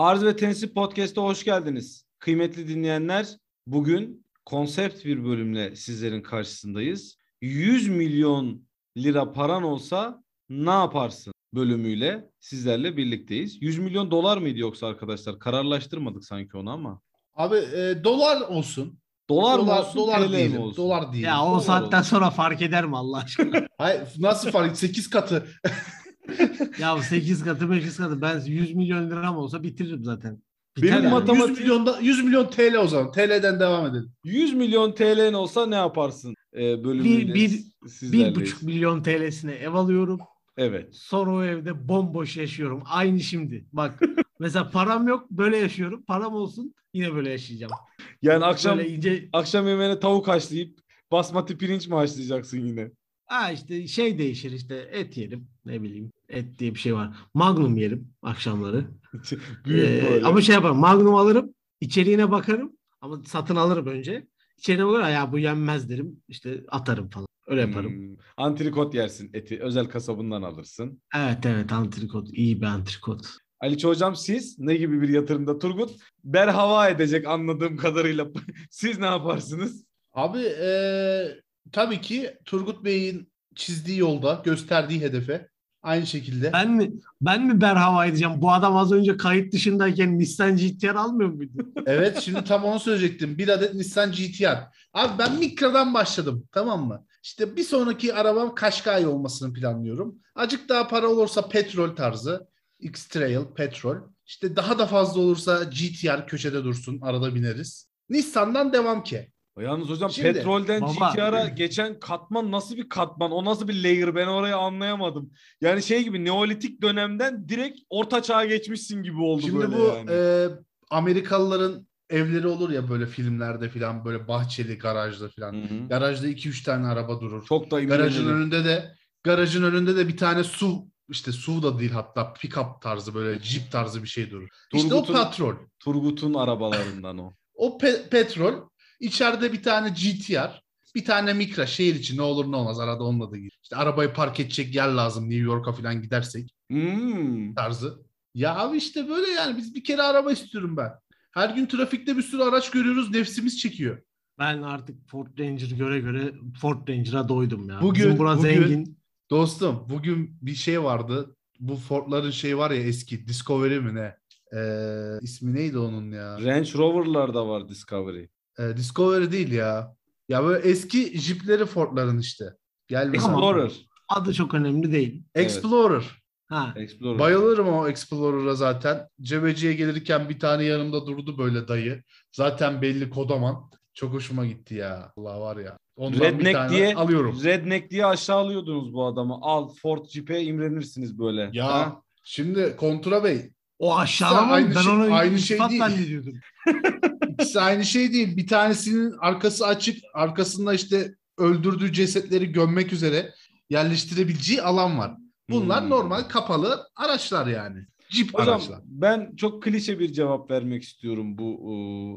Arz ve Tenisi Podcast'a hoş geldiniz. Kıymetli dinleyenler, bugün konsept bir bölümle sizlerin karşısındayız. 100 milyon lira paran olsa ne yaparsın bölümüyle sizlerle birlikteyiz. 100 milyon dolar mıydı yoksa arkadaşlar? Kararlaştırmadık sanki onu ama. Abi e, dolar olsun. Dolar, mı dolar, olsun, dolar TL mi diyelim. olsun? Dolar diyelim. Ya o Dolar saatten olsun. sonra fark eder mi Allah aşkına? Hayır, nasıl fark? 8 katı. Ya 8 katı 5 katı ben 100 milyon liram olsa bitiririm zaten. Biter Benim yani. matematik- 100 milyon da, 100 milyon TL o zaman. TL'den devam edelim. 100 milyon TL'n olsa ne yaparsın e, bölümüyle Bir- bir- sizlerleyiz. 1,5 milyon TL'sine ev alıyorum. Evet. Sonra o evde bomboş yaşıyorum. Aynı şimdi. Bak mesela param yok böyle yaşıyorum. Param olsun yine böyle yaşayacağım. Yani akşam Böyle ince akşam yemeğine tavuk haşlayıp basmati pirinç mi haşlayacaksın yine? Ha işte şey değişir işte et yerim ne bileyim et diye bir şey var. Magnum yerim akşamları. Ee, böyle. ama şey yaparım. Magnum alırım. içeriğine bakarım. Ama satın alırım önce. İçeriğine bakarım. Ya bu yenmez derim. İşte atarım falan. Öyle yaparım. Hmm. Antrikot yersin eti. Özel kasabından alırsın. Evet evet antrikot. iyi bir antrikot. Ali hocam siz ne gibi bir yatırımda? Turgut berhava edecek anladığım kadarıyla. siz ne yaparsınız? Abi e, tabii ki Turgut Bey'in çizdiği yolda, gösterdiği hedefe aynı şekilde. Ben mi ben mi berhava edeceğim? Bu adam az önce kayıt dışındayken Nissan GT-R almıyor muydu? Evet şimdi tam onu söyleyecektim. Bir adet Nissan GT-R. Abi ben Mikra'dan başladım tamam mı? İşte bir sonraki arabam Qashqai olmasını planlıyorum. Acık daha para olursa petrol tarzı. X-Trail, petrol. İşte daha da fazla olursa GT-R köşede dursun. Arada bineriz. Nissan'dan devam ki. Yalnız hocam Şimdi, petrolden baba- GTR'a geçen katman nasıl bir katman? O nasıl bir layer? Ben orayı anlayamadım. Yani şey gibi Neolitik dönemden direkt orta çağa geçmişsin gibi oldu Şimdi böyle bu yani. e, Amerikalıların evleri olur ya böyle filmlerde falan böyle bahçeli garajda falan. Hı hı. Garajda 2-3 tane araba durur. Çok da Garajın imrenilir. önünde de garajın önünde de bir tane su işte su da değil hatta pick-up tarzı böyle jeep tarzı bir şey durur. İşte o Turgut'un- patrol. Turgut'un arabalarından o. O pe- petrol. İçeride bir tane GTR. Bir tane Micra şehir içi ne olur ne olmaz arada onunla da gir. İşte arabayı park edecek yer lazım New York'a falan gidersek Hmm. tarzı. Ya abi işte böyle yani biz bir kere araba istiyorum ben. Her gün trafikte bir sürü araç görüyoruz nefsimiz çekiyor. Ben artık Ford Ranger göre göre Ford Ranger'a doydum ya. Bugün- Bizim bugün- zengin. Dostum bugün bir şey vardı. Bu Ford'ların şey var ya eski Discovery mi ne? Ee, ismi neydi onun ya? Range Rover'lar da var Discovery. Ee, Discovery değil ya. Ya böyle eski Jeep'leri Ford'ların işte. Gel mesela. Explorer. Adı çok önemli değil. Explorer. Ha. Explorer. Bayılırım o Explorer'a zaten. Cebeciye gelirken bir tane yanımda durdu böyle dayı. Zaten belli kodaman. Çok hoşuma gitti ya. Allah var ya. Ondan bir Redneck tane diye alıyorum. Redneck diye aşağılıyordunuz bu adamı. Al Ford Jeep'e imrenirsiniz böyle. Ya Ha? şimdi Kontura Bey O aşağılama Aynı ben şey- onu aynı şey değil. zannediyordum. İkisi aynı şey değil. Bir tanesinin arkası açık, arkasında işte öldürdüğü cesetleri gömmek üzere yerleştirebileceği alan var. Bunlar Hmm. normal kapalı araçlar yani. Jeep Hocam araçlar. ben çok klişe bir cevap vermek istiyorum bu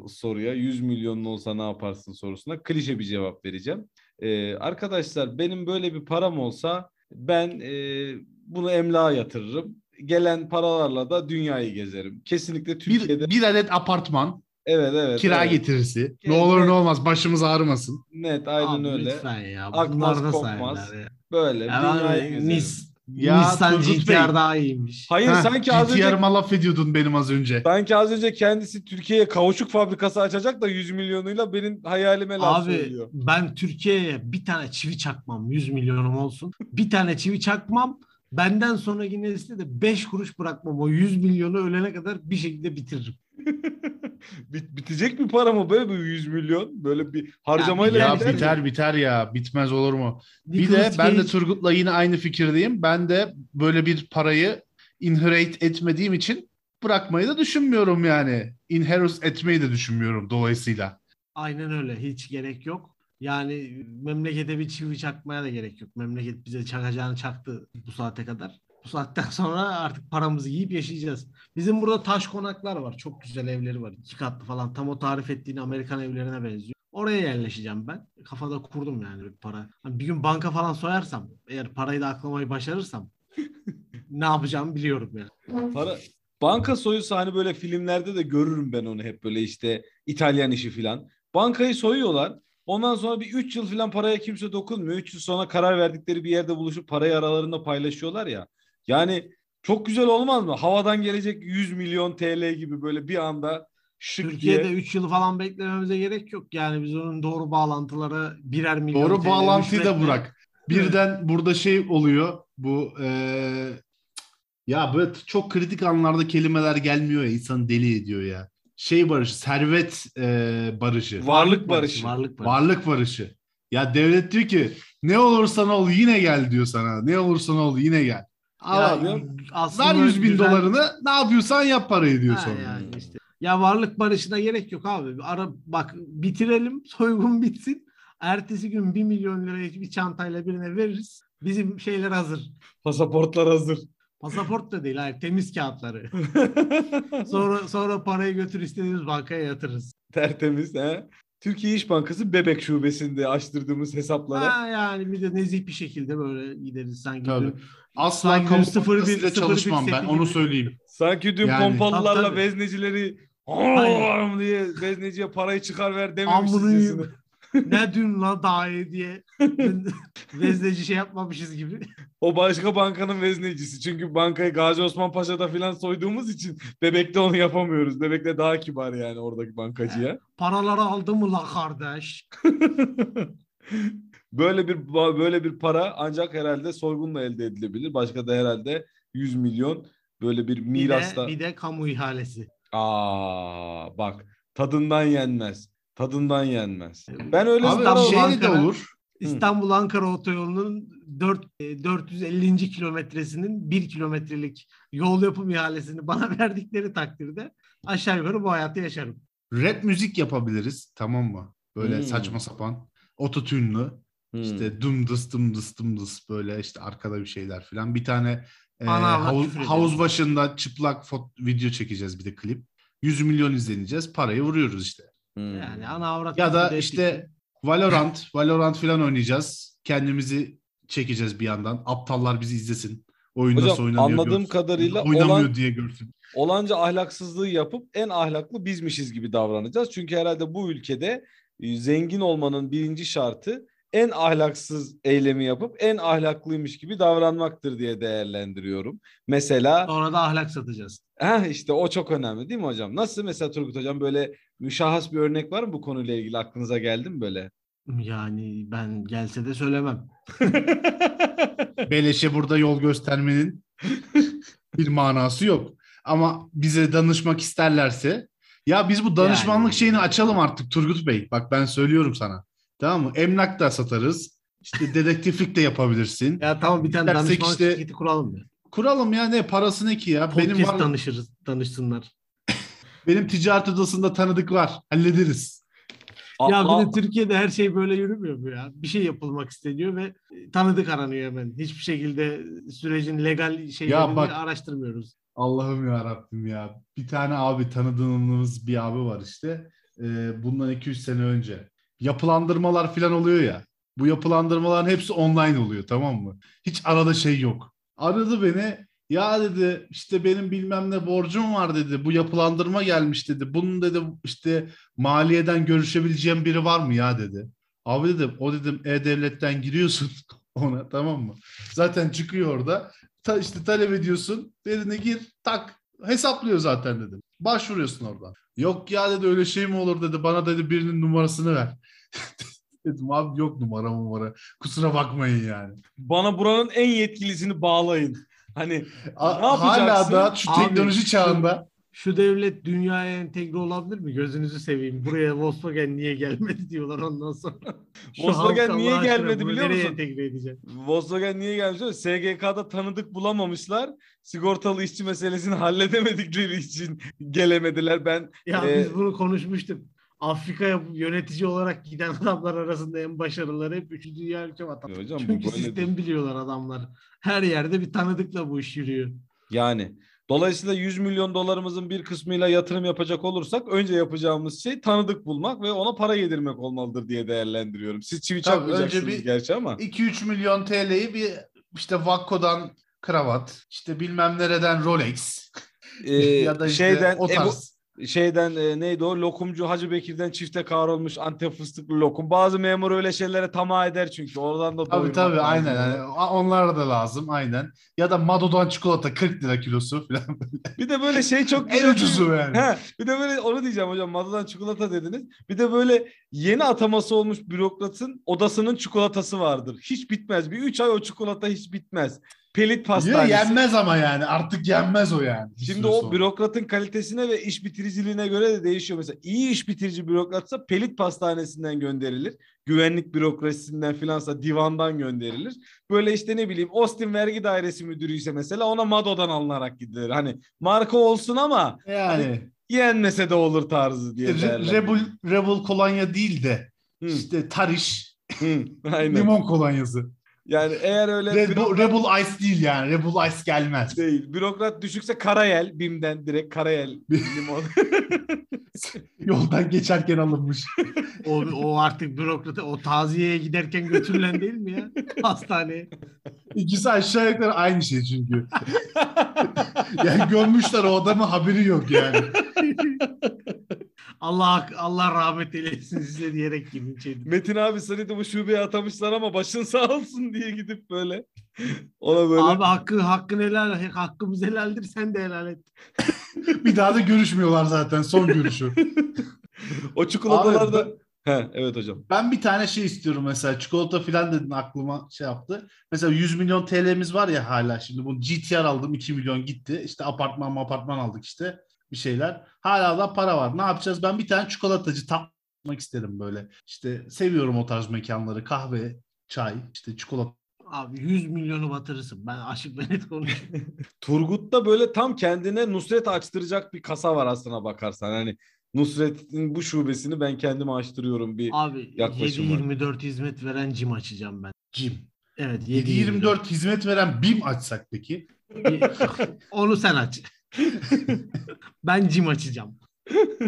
ıı, soruya. 100 milyonun olsa ne yaparsın sorusuna. Klişe bir cevap vereceğim. Ee, arkadaşlar benim böyle bir param olsa ben e, bunu emlağa yatırırım. Gelen paralarla da dünyayı gezerim. Kesinlikle Türkiye'de. Bir, bir adet apartman, evet evet. kira evet. getirisi. Evet. Ne olur ne olmaz başımız ağrımasın. Net aynen Abi öyle. Lütfen ya. Akmaz, Bunlar kokmaz. ya. Böyle Ya dünyayı abi, gezerim. Nis, Ya Nissan. GT-R daha iyiymiş. Hayır Heh, sanki az önce GTR'ıma laf ediyordun benim az önce. sanki az önce kendisi Türkiye'ye kauçuk fabrikası açacak da 100 milyonuyla benim hayalime laf Abi söylüyor. ben Türkiye'ye bir tane çivi çakmam 100 milyonum olsun. Bir tane çivi çakmam. Benden sonraki nesle de 5 kuruş bırakmam. O 100 milyonu ölene kadar bir şekilde bitiririm. Bit- bitecek mi para mı böyle bir 100 milyon? Böyle bir harcamayla Ya biter mi? biter ya. Bitmez olur mu? Bir de Nicolas ben de Cage- Turgut'la yine aynı fikirdeyim. Ben de böyle bir parayı inherit etmediğim için bırakmayı da düşünmüyorum yani. Inherit etmeyi de düşünmüyorum dolayısıyla. Aynen öyle. Hiç gerek yok. Yani memlekete bir çivi çakmaya da gerek yok. Memleket bize çakacağını çaktı bu saate kadar. Bu saatten sonra artık paramızı yiyip yaşayacağız. Bizim burada taş konaklar var. Çok güzel evleri var. İki katlı falan. Tam o tarif ettiğin Amerikan evlerine benziyor. Oraya yerleşeceğim ben. Kafada kurdum yani bir para. Hani bir gün banka falan soyarsam, eğer parayı da aklamayı başarırsam ne yapacağımı biliyorum yani. Para Banka soyulsa hani böyle filmlerde de görürüm ben onu hep böyle işte İtalyan işi filan. Bankayı soyuyorlar. Ondan sonra bir 3 yıl filan paraya kimse dokunmuyor. 3 yıl sonra karar verdikleri bir yerde buluşup parayı aralarında paylaşıyorlar ya. Yani çok güzel olmaz mı? Havadan gelecek 100 milyon TL gibi böyle bir anda şık Türkiye'de diye. 3 yıl falan beklememize gerek yok. Yani biz onun doğru bağlantıları birer milyon Doğru TL bağlantıyı da bırak. Birden burada şey oluyor. Bu eee, ya böyle çok kritik anlarda kelimeler gelmiyor ya insanı deli ediyor ya. Şey barışı, servet eee, barışı, Varlık barışı. Varlık barışı. varlık barışı. Ya devlet diyor ki ne olursan ol yine gel diyor sana. Ne olursan ol yine gel. Al Ya, Ver 100 bin güzel- dolarını ne yapıyorsan yap parayı diyor Ha, sonra. yani işte. Ya varlık barışına gerek yok abi. Ara, bak bitirelim soygun bitsin. Ertesi gün 1 milyon lirayı bir çantayla birine veririz. Bizim şeyler hazır. Pasaportlar hazır. Pasaport da değil hayır temiz kağıtları. Sonra sonra parayı götür istediğimiz bankaya yatırırız. Tertemiz. He? Türkiye İş Bankası Bebek Şubesi'nde açtırdığımız hesaplara. Ha, yani bir de nezih bir şekilde böyle gideriz sanki. Tabii. dün- Asla Sanki kamu sıfır bir- bankasıyla sıfır bir çalışmam ben onu söyleyeyim. Sanki dün Yani- pompalılarla Tabii, veznecileri diye vezneciye parayı çıkar ver dememişsiniz. Ne dün la daha iyi diye vezneci şey yapmamışız gibi. O başka bankanın veznecisi. Çünkü bankayı Gazi Osman Paşa'da falan soyduğumuz için Bebek'te onu yapamıyoruz. Bebek'te daha kibar yani oradaki bankacıya. Paraları aldı mı la kardeş? böyle bir böyle bir para ancak herhalde soygunla elde edilebilir. Başka da herhalde 100 milyon böyle bir Bir mirasla. de, bir de kamu ihalesi. Aa bak tadından yenmez. Tadından yenmez. Ben öyle Abi İstanbul şey de Ankara- olur. İstanbul-Ankara otoyolunun 4, e, 450. kilometresinin 1 kilometrelik yol yapım ihalesini bana verdikleri takdirde aşağı yukarı bu hayatı yaşarım. Rap müzik yapabiliriz tamam mı? Böyle Hmm. saçma sapan. Ototünlü. Hmm. İşte dımdıs dımdıs dımdıs böyle işte arkada bir şeyler falan. Bir tane e, Ana havuz, havuz başında çıplak fot- video çekeceğiz bir de klip. 100 milyon izleneceğiz. Parayı vuruyoruz işte. Hmm. Yani ana avrat Ya da işte. Valorant, Valorant falan oynayacağız. Kendimizi çekeceğiz bir yandan. Aptallar bizi izlesin. Oyun Hocam, nasıl oynanıyor anladığım görsün. kadarıyla Oynamıyor olan- diye görsün. olanca ahlaksızlığı yapıp en ahlaklı bizmişiz gibi davranacağız. Çünkü herhalde bu ülkede e, zengin olmanın birinci şartı en ahlaksız eylemi yapıp en ahlaklıymış gibi davranmaktır diye değerlendiriyorum. Mesela sonra da ahlak satacağız. heh, işte o çok önemli değil mi hocam? Nasıl mesela Turgut hocam böyle müşahhas bir örnek var mı bu konuyla ilgili aklınıza geldi mi böyle? Yani ben gelse de söylemem. Beleşe burada yol göstermenin bir manası yok. Ama bize danışmak isterlerse ya biz bu danışmanlık Yani- şeyini açalım artık Turgut Bey. Bak ben söylüyorum sana. Tamam mı? Emlak da satarız. İşte dedektiflik de yapabilirsin. Ya tamam bir tane İstersek danışman işte- şirketi kuralım ya. Kuralım ya ne parası ne ki ya? Podcast Benim var, danışırız, danışsınlar. benim ticaret odasında tanıdık var. Hallederiz. Ya Aa, bir de Türkiye'de her şey böyle yürümüyor mu ya? Bir şey yapılmak isteniyor ve tanıdık aranıyor hemen. Hiçbir şekilde sürecin legal şeylerini bak- araştırmıyoruz. Allah'ım ya Rabbim ya. Bir tane abi tanıdığımız bir abi var işte. Ee, bundan 200 sene önce. Yapılandırmalar falan oluyor ya. Bu yapılandırmaların hepsi online oluyor tamam mı? Hiç arada şey yok. Aradı beni. Ya dedi işte benim bilmem ne borcum var dedi. Bu yapılandırma gelmiş dedi. Bunun dedi işte maliyeden görüşebileceğim biri var mı ya dedi. Abi dedim o dedim E-Devlet'ten giriyorsun ona tamam mı? Zaten çıkıyor orada. Ta, işte talep ediyorsun. Derine gir tak hesaplıyor zaten dedim. Başvuruyorsun oradan. Yok ya dedi öyle şey mi olur dedi. Bana dedi birinin numarasını ver. dedim abi yok numara numara. Kusura bakmayın yani. bana buranın en yetkilisini bağlayın. Hani A- Ne hala yapacaksın? da şu Abi, teknoloji şu- çağında Şu devlet dünyaya entegre olabilir mi? Gözünüzü seveyim. Buraya Volkswagen niye gelmedi diyorlar ondan sonra. Şu Volkswagen niye gelmedi biliyor musun? entegre edeceğim? Volkswagen niye musun? SGK'da tanıdık bulamamışlar. Sigortalı işçi meselesini halledemedikleri için gelemediler. Ben Ya Ee, biz bunu konuşmuştuk. Afrika'ya yönetici olarak giden adamlar arasında en başarılıları hep üçüncü dünya ülke vatandaşı. hocam bu Çünkü böyle sistemi biliyorlar adamlar. Her yerde bir tanıdıkla bu iş yürüyor. Yani dolayısıyla 100 milyon dolarımızın bir kısmıyla yatırım yapacak olursak önce yapacağımız şey tanıdık bulmak ve ona para yedirmek olmalıdır diye değerlendiriyorum. Siz çivi Tabii, çakmayacaksınız önce bir- gerçi ama. 2-3 milyon TL'yi bir işte Vakko'dan kravat, işte bilmem nereden Rolex, e, ya da işte şeyden o Ebu- tarz. Şeyden e, neydi o lokumcu Hacı Bekir'den çifte kavrulmuş Antep fıstıklı lokum. Bazı memur öyle şeylere tamah eder çünkü. Oradan da Tabii tabii lazım aynen. Yani onlar da lazım aynen. Ya da Mado'dan çikolata 40 lira kilosu falan. Bir de böyle şey çok en ucuzu yani. He, bir de böyle onu diyeceğim hocam. Madıdan çikolata dediniz. Bir de böyle yeni ataması olmuş bürokratın odasının çikolatası vardır. Hiç bitmez. Bir üç ay o çikolata hiç bitmez. Pelit pastanesi. yenmez ama yani. Artık yenmez o yani. Şimdi o sonra. bürokratın kalitesine ve iş bitiriciliğine göre de değişiyor. Mesela iyi iş bitirici bürokratsa pelit pastanesinden gönderilir. Güvenlik bürokrasisinden filansa divandan gönderilir. Böyle işte ne bileyim Austin Vergi Dairesi müdürüyse mesela ona Mado'dan alınarak gidilir. Hani marka olsun ama yani yenmese de olur tarzı diye Re- değerlendirilir. Rebel, Rebel kolonya değil de Hı, işte Tariş hı, aynen. limon kolonyası. Yani eğer öyle Red, bürokrat Rebel Ice değil yani. Rebel Ice gelmez. değil. Bürokrat düşükse Karayel, BİM'den direkt Karayel limon. Yoldan geçerken alınmış. O, o artık bürokratı o taziyeye giderken götürülen değil mi ya? Hastaneye. İkisi aşağı yukarı aynı şey çünkü. Yani gömmüşler o adamın haberi yok yani. Allah Allah rahmet eylesin size diyerek gibi şey. Metin abi seni de bu şubeye atamışlar ama başın sağ olsun diye gidip böyle ona böyle Abi hakkı hakkın helal hakkımız helaldir sen de helal et. Bir daha da görüşmüyorlar zaten son görüşü. o çikolatalarda Abi He, evet hocam. Ben bir tane şey istiyorum mesela çikolata falan dedin aklıma şey yaptı. Mesela 100 milyon TL'miz var ya hala şimdi bu GTR aldım 2 milyon gitti. İşte apartman apartman aldık işte bir şeyler. Hala da para var. Ne yapacağız? Ben bir tane çikolatacı tatmak isterim böyle. İşte seviyorum o tarz mekanları. Kahve, çay, işte çikolata. Abi 100 milyonu batırırsın. Ben açık ve net konuşuyorum. Turgut'ta böyle tam kendine Nusret açtıracak bir kasa var aslına bakarsan. Hani Nusret'in bu şubesini ben kendime açtırıyorum bir. Abi Yaklaşım var. 7-24 hizmet veren cim açacağım ben. Jim. Evet 7-24 hizmet veren BİM açsak peki? Onu sen aç. ben cim açacağım.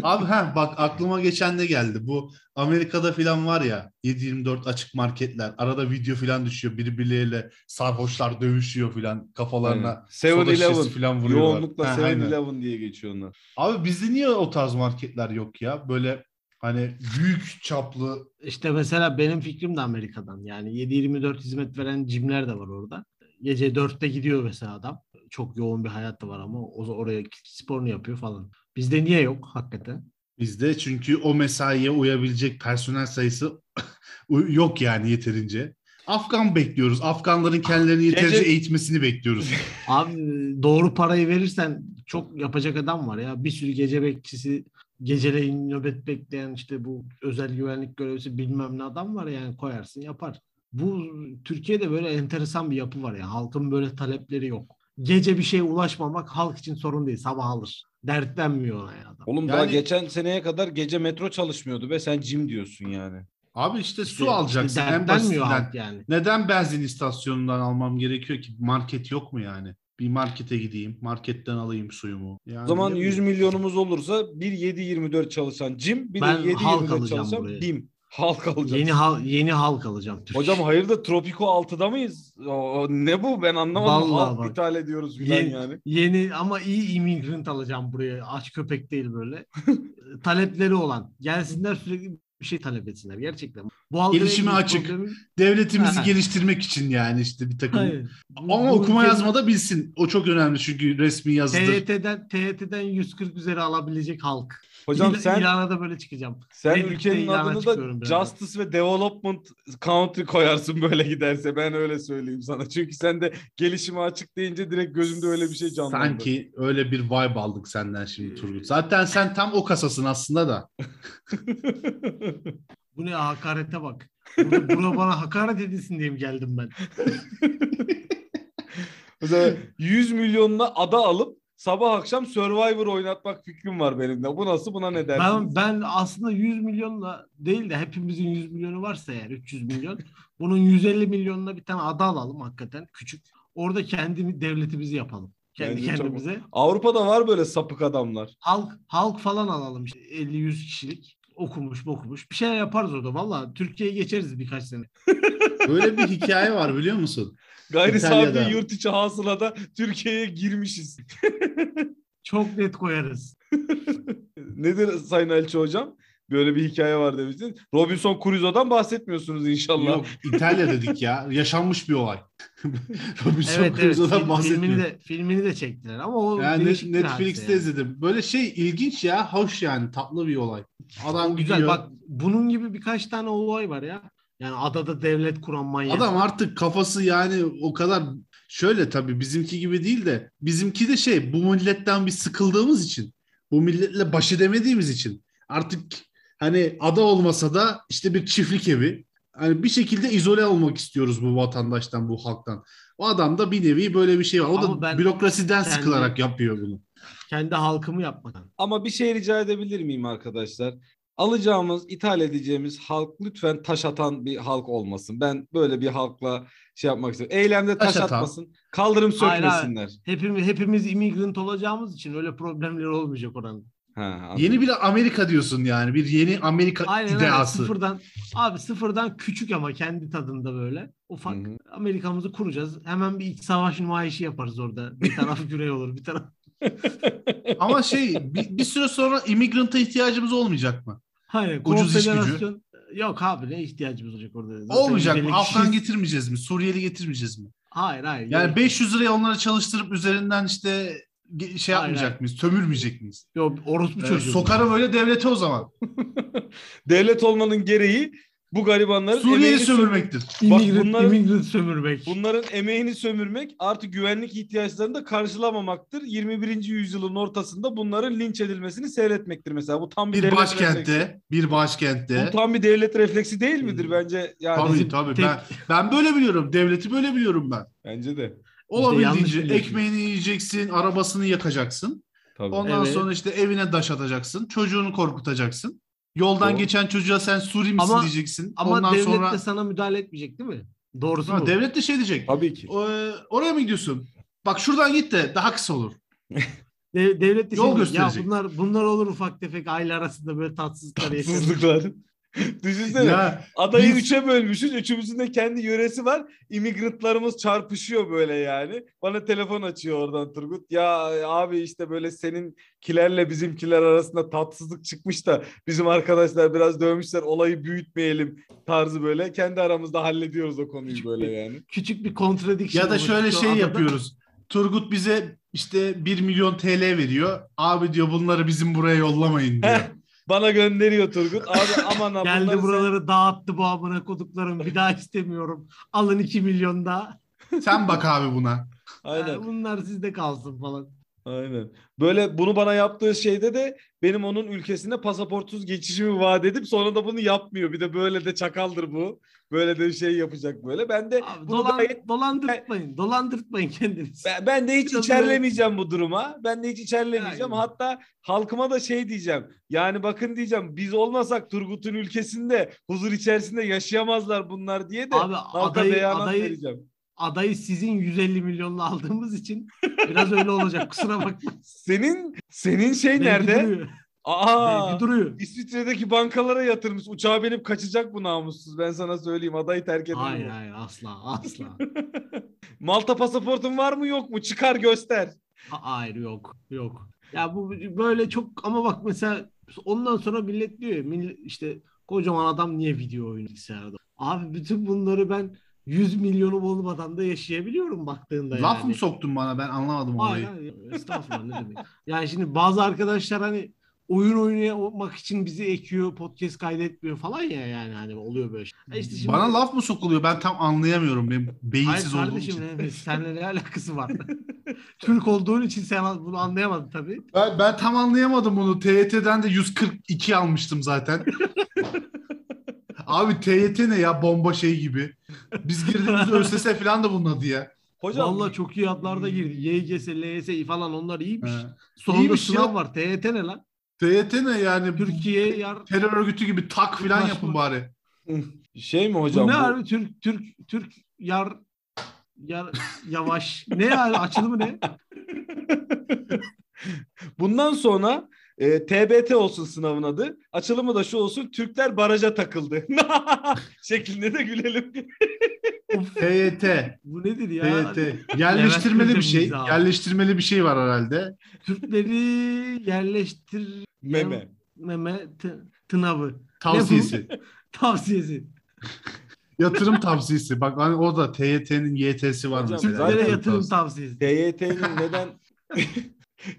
Abi ha bak aklıma geçen de geldi. Bu Amerika'da falan var ya 7-24 açık marketler. Arada video falan düşüyor. Birbirleriyle sarhoşlar dövüşüyor falan. Kafalarına soda 7-Eleven. şişesi falan vuruyorlar. Yoğunlukla Ha, aynen. 7-Eleven diye geçiyor onlar. Abi bizde niye o tarz marketler yok ya? Böyle hani büyük çaplı İşte mesela benim fikrim de Amerika'dan. Yani 7-24 hizmet veren cimler de var orada. Gece 4'te gidiyor mesela adam. Çok yoğun bir hayatı var ama o oraya sporunu yapıyor falan. Bizde niye yok hakikaten? bizde çünkü o mesaiye uyabilecek personel sayısı yok yani yeterince. Afgan bekliyoruz. Afganların kendilerini yeterince Gece- eğitmesini bekliyoruz. Abi doğru parayı verirsen çok yapacak adam var ya. Bir sürü gece bekçisi, geceleyin nöbet bekleyen işte bu özel güvenlik görevlisi bilmem ne adam var yani koyarsın yapar. Bu Türkiye'de böyle enteresan bir yapı var ya. Halkın böyle talepleri yok. Gece bir şeye ulaşmamak halk için sorun değil. Sabah alır. Dertlenmiyor ona ya adam. Oğlum daha Yani- geçen seneye kadar gece metro çalışmıyordu be sen cim diyorsun yani. Abi işte su İşte- alacaksın işte en dertlenmiyor basitinden. halk yani. Neden benzin istasyonundan almam gerekiyor ki? Market yok mu yani? Bir markete gideyim, marketten alayım suyumu. Yani O zaman ne 100 bileyim. milyonumuz olursa bir 7-24 çalışan cim bir Ben de halk 7-24 alacağım çalışan buraya. bim. Halk alacağız. Yeni hal yeni halk alacağım. Türkiye. Hocam hayırdır Tropiko 6'da mıyız? O, ne bu ben anlamadım. Vallahi Halk bak. ithal ediyoruz filan Yeni, yani. yeni ama iyi immigrant alacağım buraya. Aç köpek değil böyle. Talepleri olan. Gelsinler sürekli bir şey talep etsinler gerçekten. Bu Gelişime açık. problemi- Devletimizi geliştirmek için yani işte bir takım. Hayır. Bu- Ama bu okuma ülkenin yazma da bilsin. O çok önemli çünkü resmi yazıdır. TYT'den TYT'den 140 üzeri alabilecek halk. Hocam İla- sen ilana da böyle çıkacağım. sen Reddit'te ülkenin adını da. Justice ve Development Country koyarsın böyle giderse. Ben öyle söyleyeyim sana. Çünkü sen de gelişime açık deyince direkt gözümde öyle bir şey canlandı. Sanki öyle bir vibe aldık senden şimdi Turgut. Zaten sen tam o kasasın aslında da. Bu ne hakarete bak. Burada, burada bana hakaret edilsin diye mi geldim ben? Mesela 100 milyonla ada alıp sabah akşam Survivor oynatmak fikrim var benim de. Bu nasıl buna ne dersiniz? Ben, ben aslında 100 milyonla değil de hepimizin 100 milyonu varsa eğer 300 milyon bunun 150 milyonla bir tane ada alalım hakikaten küçük. Orada kendi devletimizi yapalım. Kendi Bence çok- kendimize. Avrupa'da var böyle sapık adamlar. Halk halk falan alalım işte 50-100 kişilik okumuş okumuş bir şeyler yaparız orada. Valla Türkiye'ye geçeriz birkaç sene. Böyle bir hikaye var biliyor musun? Gayri safi yurt içi hasılada Türkiye'ye girmişiz. Çok net koyarız. Nedir Sayın Elçi Hocam? Böyle bir hikaye var demiştin. Robinson Crusoe'dan bahsetmiyorsunuz inşallah. Yok İtalya dedik ya. Yaşanmış bir olay. Robinson evet evet. Crusoe'dan Film- bahsetmiyor. filmini de filmini de çektiler ama o Yani Netflix'te yani. izledim. Böyle şey ilginç ya. Hoş yani. Tatlı bir olay. Adam O güzel gidiyor. bak bunun gibi birkaç tane olay var ya. Yani adada devlet kuran manyak. Adam artık kafası yani o kadar şöyle tabii bizimki gibi değil de bizimki de şey bu milletten bir sıkıldığımız için bu milletle baş edemediğimiz için artık hani ada olmasa da işte bir çiftlik evi hani bir şekilde izole olmak istiyoruz bu vatandaştan bu halktan. O adam da bir nevi böyle bir şey var. O Ama da bürokrasiden kendi- sıkılarak yapıyor bunu. Kendi halkımı yapmadan. Ama bir şey rica edebilir miyim arkadaşlar? Alacağımız, ithal edeceğimiz halk lütfen taş atan bir halk olmasın. Ben böyle bir halkla şey yapmak istiyorum. Eylemde taş, Taş atan. atmasın. Kaldırım Hayır, hayır. sökmesinler. Hepimiz hepimiz immigrant olacağımız için öyle problemler olmayacak oranın. Ha, anladım. Yeni bir Amerika diyorsun yani. Bir yeni Amerika Aynen ideası. Sıfırdan abi sıfırdan küçük ama kendi tadında böyle ufak Hı hı. Amerika'mızı kuracağız. Hemen bir iç savaş nümayişi yaparız orada. Bir taraf güney olur, bir taraf Ama şey bir, bir süre sonra immigrant'a ihtiyacımız olmayacak mı? Hayır, Ucuz iş gücü. Yok abi ne ihtiyacımız olacak orada? Zaten Olmayacak mı? 150 Afgan kişiyiz. getirmeyeceğiz mi? Suriyeli getirmeyeceğiz mi? Hayır hayır. Yani gerek- 500 liraya onları çalıştırıp üzerinden işte şey yapmayacak mıyız? Sömürmeyecek miyiz? Yok orospu Evet, çocuğu. sokarım öyle devlete o zaman. Devlet olmanın gereği bu garibanların Suriye'yi sömürmektir. İmmigrant, bunların- immigrant sömürmek. Bunların emeğini sömürmek artı güvenlik ihtiyaçlarını da karşılamamaktır. 21. yüzyılın ortasında bunların linç edilmesini seyretmektir mesela. Bu tam bir, Bir başkentte, refleksi. bir başkentte. Bu tam bir devlet refleksi değil midir Hmm. bence? Yani Tabii tabii. tek- Ben, ben böyle biliyorum. Devleti böyle biliyorum ben. bence de. Olabildiğince biliyorsun. ekmeğini yiyeceksin, arabasını yakacaksın. Tabii. Ondan Evet. sonra işte evine daş atacaksın. Çocuğunu korkutacaksın. Yoldan Doğru. geçen çocuğa sen Suri misin Ama- diyeceksin. Ama Ondan devlet sonra de sana müdahale etmeyecek değil mi? Doğrusu Ha, bu. devlet de şey diyecek. Tabii ki. "O, e, oraya mı gidiyorsun? Bak şuradan git de daha kısa olur. De- devlet de Yol şey diyecek, ya gösterecek. bunlar bunlar olur ufak tefek aile arasında böyle tatsızlıklar yaşanır. Düşünsene. Ya Adayı biz- üçe bölmüşüz. Üçümüzün de kendi yöresi var. İmigrantlarımız çarpışıyor böyle yani. Bana telefon açıyor oradan Turgut. Ya abi işte böyle seninkilerle bizimkiler arasında tatsızlık çıkmış da bizim arkadaşlar biraz dövmüşler olayı büyütmeyelim tarzı böyle. Kendi aramızda hallediyoruz o konuyu böyle yani. Küçük bir contradiction. ya da şöyle şey adada. yapıyoruz. Turgut bize işte 1 milyon TL veriyor. Abi diyor bunları bizim buraya yollamayın diyor. Bana gönderiyor Turgut. Abi aman ha Geldi bunları sen- buraları dağıttı bu amına koduklarım. Bir daha istemiyorum. Alın 2 milyon daha. Sen bak abi buna. Aynen. Ha, bunlar sizde kalsın falan. Aynen. Böyle bunu bana yaptığı şeyde de benim onun ülkesine pasaportsuz geçişimi vaat edip sonra da bunu yapmıyor. Bir de böyle de çakaldır bu. Böyle de şey yapacak böyle. Ben de Abi, bunu dolan- gayet dolandırtmayın. Dolandırtmayın kendinizi. ben, ben de hiç Biraz içerlemeyeceğim bu duruma. Ben de hiç içerlemeyeceğim. Aynen. Hatta halkıma da şey diyeceğim. Yani bakın diyeceğim biz olmasak Turgut'un ülkesinde huzur içerisinde yaşayamazlar bunlar diye de Abi halka adayı, beyanat adayı, vereceğim. adayı sizin 150 milyonla aldığımız için biraz öyle olacak. Kusura bakma. Senin senin şey Belki nerede? duruyor. Aa. Belki duruyor. İsviçre'deki bankalara yatırmış. Uçağa binip kaçacak bu namussuz. Ben sana söyleyeyim. Adayı terk eder Hayır bu. hayır asla asla. Malta pasaportun var mı yok mu? Çıkar göster. Ha- Hayır yok yok. Ya bu böyle çok ama bak mesela ondan sonra millet diyor ya, millet işte kocaman adam niye video oyunu bilgisayarda? Abi bütün bunları ben 100 milyonum olmadan da yaşayabiliyorum baktığında Laf yani. mı soktun bana? Ben anlamadım Hayır, olayı. hayır, estağfurullah ne demek. Yani şimdi bazı arkadaşlar hani oyun oynamak için bizi ekiyor, podcast kaydetmiyor falan ya yani hani oluyor böyle şey. Ha işte şimdi- Bana laf mı sokuluyor? Ben tam anlayamıyorum. Benim Hayır beyinsiz olduğum kardeşim için. ne, seninle ne alakası var? Türk olduğun için sen bunu anlayamadın tabii. Ben, ben tam anlayamadım bunu. TYT'den de 142 almıştım zaten. Abi TYT ne ya bomba şey gibi. Biz girdiğimizde ÖSS falan da bunun adı ya. Hocam Vallahi çok iyi adlarda girdi. YGS, LYS falan onlar iyiymiş. He. Sonunda İyiymiş sınav ya. var. TYT ne lan? TYT ne yani? Türkiye yar... Terör örgütü gibi tak falan Saçma. yapın bari. şey mi Bu hocam? ne bu? abi? Türk, Türk, Türk yar... Yar, yavaş. ne yani? Açılımı ne? Bundan sonra E, TBT olsun sınavın adı. Açılımı da şu olsun. Türkler baraja takıldı. Şeklinde de gülelim. TYT. Bu nedir ya? TYT. Yerleştirmeli bir şey. Yerleştirmeli bir şey var herhalde. Türkleri yerleştir Meme. meme t- tınavı Tavsiyesi. tavsiyesi. Yatırım tavsiyesi. Bak hani o da TYT'nin YT'si var Hocam, mesela. Türklere yatırım tavsiyesi. tavsiyesi. TYT'nin neden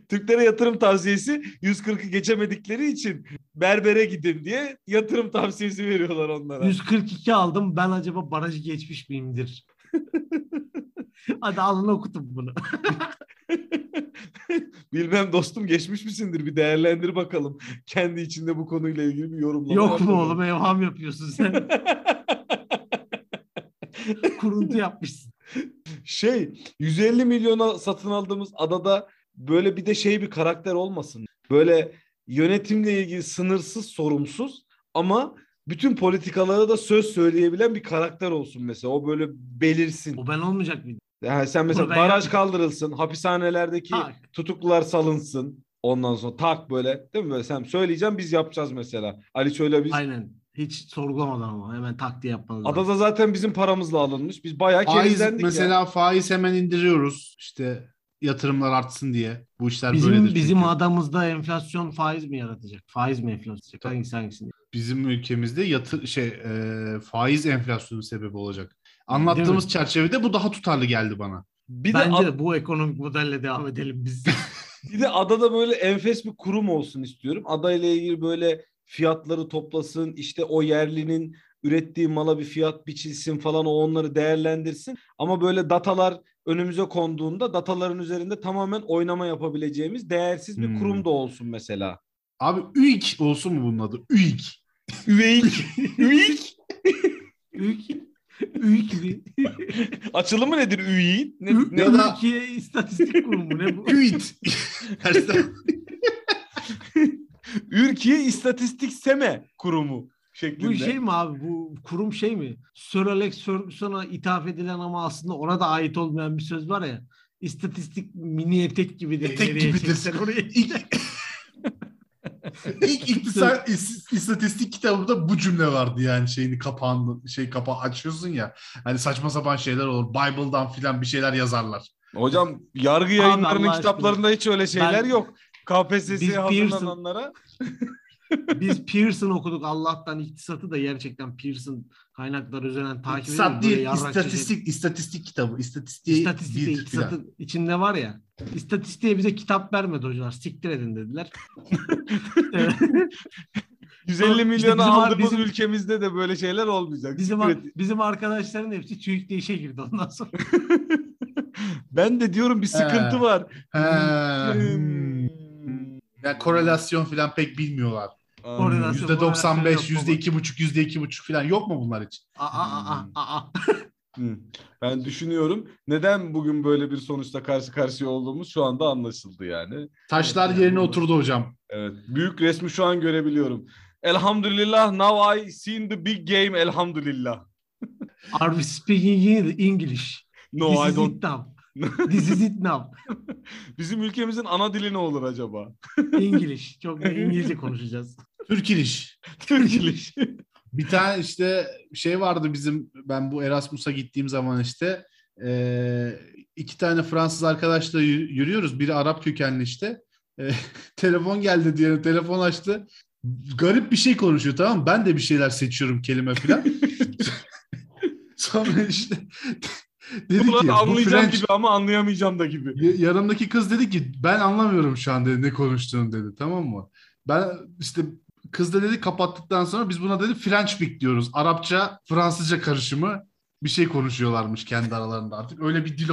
Türklere yatırım tavsiyesi 140'ı geçemedikleri için berbere gidin diye yatırım tavsiyesi veriyorlar onlara. 142 aldım. Ben acaba barajı geçmiş miyimdir? Hadi alın okutun bunu. Bilmem dostum geçmiş misindir bir değerlendir bakalım. Kendi içinde bu konuyla ilgili bir yorumlama. Yok mu oğlum evham yapıyorsun sen. Kuruntu yapmışsın. şey 150 milyona satın aldığımız adada böyle bir de şey bir karakter olmasın. Böyle yönetimle ilgili sınırsız sorumsuz ama bütün politikalara da söz söyleyebilen bir karakter olsun mesela. O böyle belirsin. O ben olmayacak mıydım? Yani sen mesela baraj yapmayayım. kaldırılsın, hapishanelerdeki Tak. tutuklular salınsın. Ondan sonra tak böyle değil mi böyle sen söyleyeceğim biz yapacağız mesela. Ali şöyle biz Aynen. Hiç sorgulamadan ama hemen tak diye yapmanız lazım. adada zaten bizim paramızla alınmış. Biz bayağı Faiz kerizlendik ya. mesela faiz hemen indiriyoruz. İşte yatırımlar artsın diye. Bu işler Bizim böyledir. bizim çünkü. adamızda enflasyon faiz mi yaratacak? Faiz mi enflasyon yaratacak? Hangisi hangisini? bizim ülkemizde yatır şey e, faiz enflasyonu sebebi olacak. Anlattığımız çerçevede bu daha tutarlı geldi bana. Bir de Bence ad- de bu ekonomik modelle devam edelim biz. Bir de adada böyle enfes bir kurum olsun istiyorum. Adayla ilgili böyle fiyatları toplasın. işte o yerlinin ürettiği mala bir fiyat biçilsin falan o onları değerlendirsin. Ama böyle datalar önümüze konduğunda dataların üzerinde tamamen oynama yapabileceğimiz değersiz bir Hmm. kurum da olsun mesela. Abi üik olsun mu bunun adı? Üik. Üveyik. Üveyik. Ülke, ülke, Açılımı nedir üyeyin? Ne, Ül- ne- Ya da- Ülke İstatistik Kurumu ne bu? Üit. Ürkiye İstatistik Seme Kurumu şeklinde. Bu şey mi abi? Bu kurum şey mi? Sir Alex Ferguson'a ithaf edilen ama aslında ona da ait olmayan bir söz var ya. İstatistik mini etek gibidir. Etek gibidir. çeksen oraya. İlk, ilk iktisat is- istatistik kitabında bu cümle vardı yani şeyini kapağını şey kapağı açıyorsun ya. Hani saçma sapan şeyler olur. Bible'dan filan bir şeyler yazarlar. Hocam yargı yayınlarının Allah kitaplarında hiç öyle şeyler Ben- yok. KPSS'ye hazırlananlara. Biz Pearson okuduk Allah'tan iktisatı da gerçekten Pearson kaynakları üzerinden takip İktisat ediyoruz. Böyle değil, istatistik, istatistik kitabı. İstatistiği İstatistik bir iktisatı filan. içinde var ya. İstatistiğe bize kitap vermedi hocalar. Siktir edin dediler. 150 İşte milyona bizim- aldığımız bizim- ülkemizde de böyle şeyler olmayacak. bizim bizim arkadaşların hepsi TÜİK'te işe girdi ondan sonra. ben de diyorum bir sıkıntı He. var. He, hmm. Yani korelasyon filan pek bilmiyorlar. Korelasyon- Yüzde 95, yok yüzde iki buçuk, yüzde iki buçuk filan yok mu bunlar için? Aa, aa, aa, aa. Hı. Ben düşünüyorum neden bugün böyle bir sonuçla karşı karşıya olduğumuz şu anda anlaşıldı yani. Taşlar Evet, yerine yani. oturdu hocam. Evet. Büyük resmi şu an görebiliyorum. Elhamdülillah now I seen the big game elhamdülillah. Are we speaking English? No This I don't. it. This is it now. Bizim ülkemizin ana dili ne olur acaba? English. Çok da İngilizce konuşacağız. Türk iliş. Türk iş. Bir tane işte şey vardı bizim ben bu Erasmus'a gittiğim zaman işte eee, iki tane Fransız arkadaşla yü- yürüyoruz. Biri Arap kökenli işte. Eee, telefon geldi diyelim. Telefon açtı. Garip bir şey konuşuyor tamam mı? Ben de bir şeyler seçiyorum kelime falan. Sonra işte dedi ki Bunları bu anlayacağım French- gibi ama anlayamayacağım da gibi. Yanımdaki kız dedi ki ben anlamıyorum şu an dedi ne konuştuğunu dedi tamam mı? Ben işte kız da dedi kapattıktan sonra biz buna dedi French speak diyoruz. Arapça Fransızca karışımı bir şey konuşuyorlarmış kendi aralarında artık. Öyle bir dil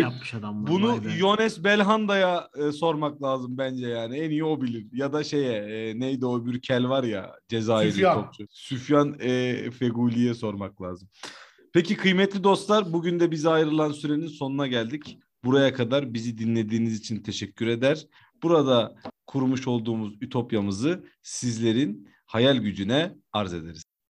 yapmış adamlar. Bunu. Yones Belhanda'ya e, sormak lazım bence yani. En iyi o bilir. Ya da şeye e, neydi o bir kel var ya Cezayirli Süfyan. topçu. Süfyan e, Feguli'ye sormak lazım. Peki kıymetli dostlar bugün de bize ayrılan sürenin sonuna geldik. Buraya kadar bizi dinlediğiniz için teşekkür eder. Burada kurmuş olduğumuz ütopyamızı sizlerin hayal gücüne arz ederiz.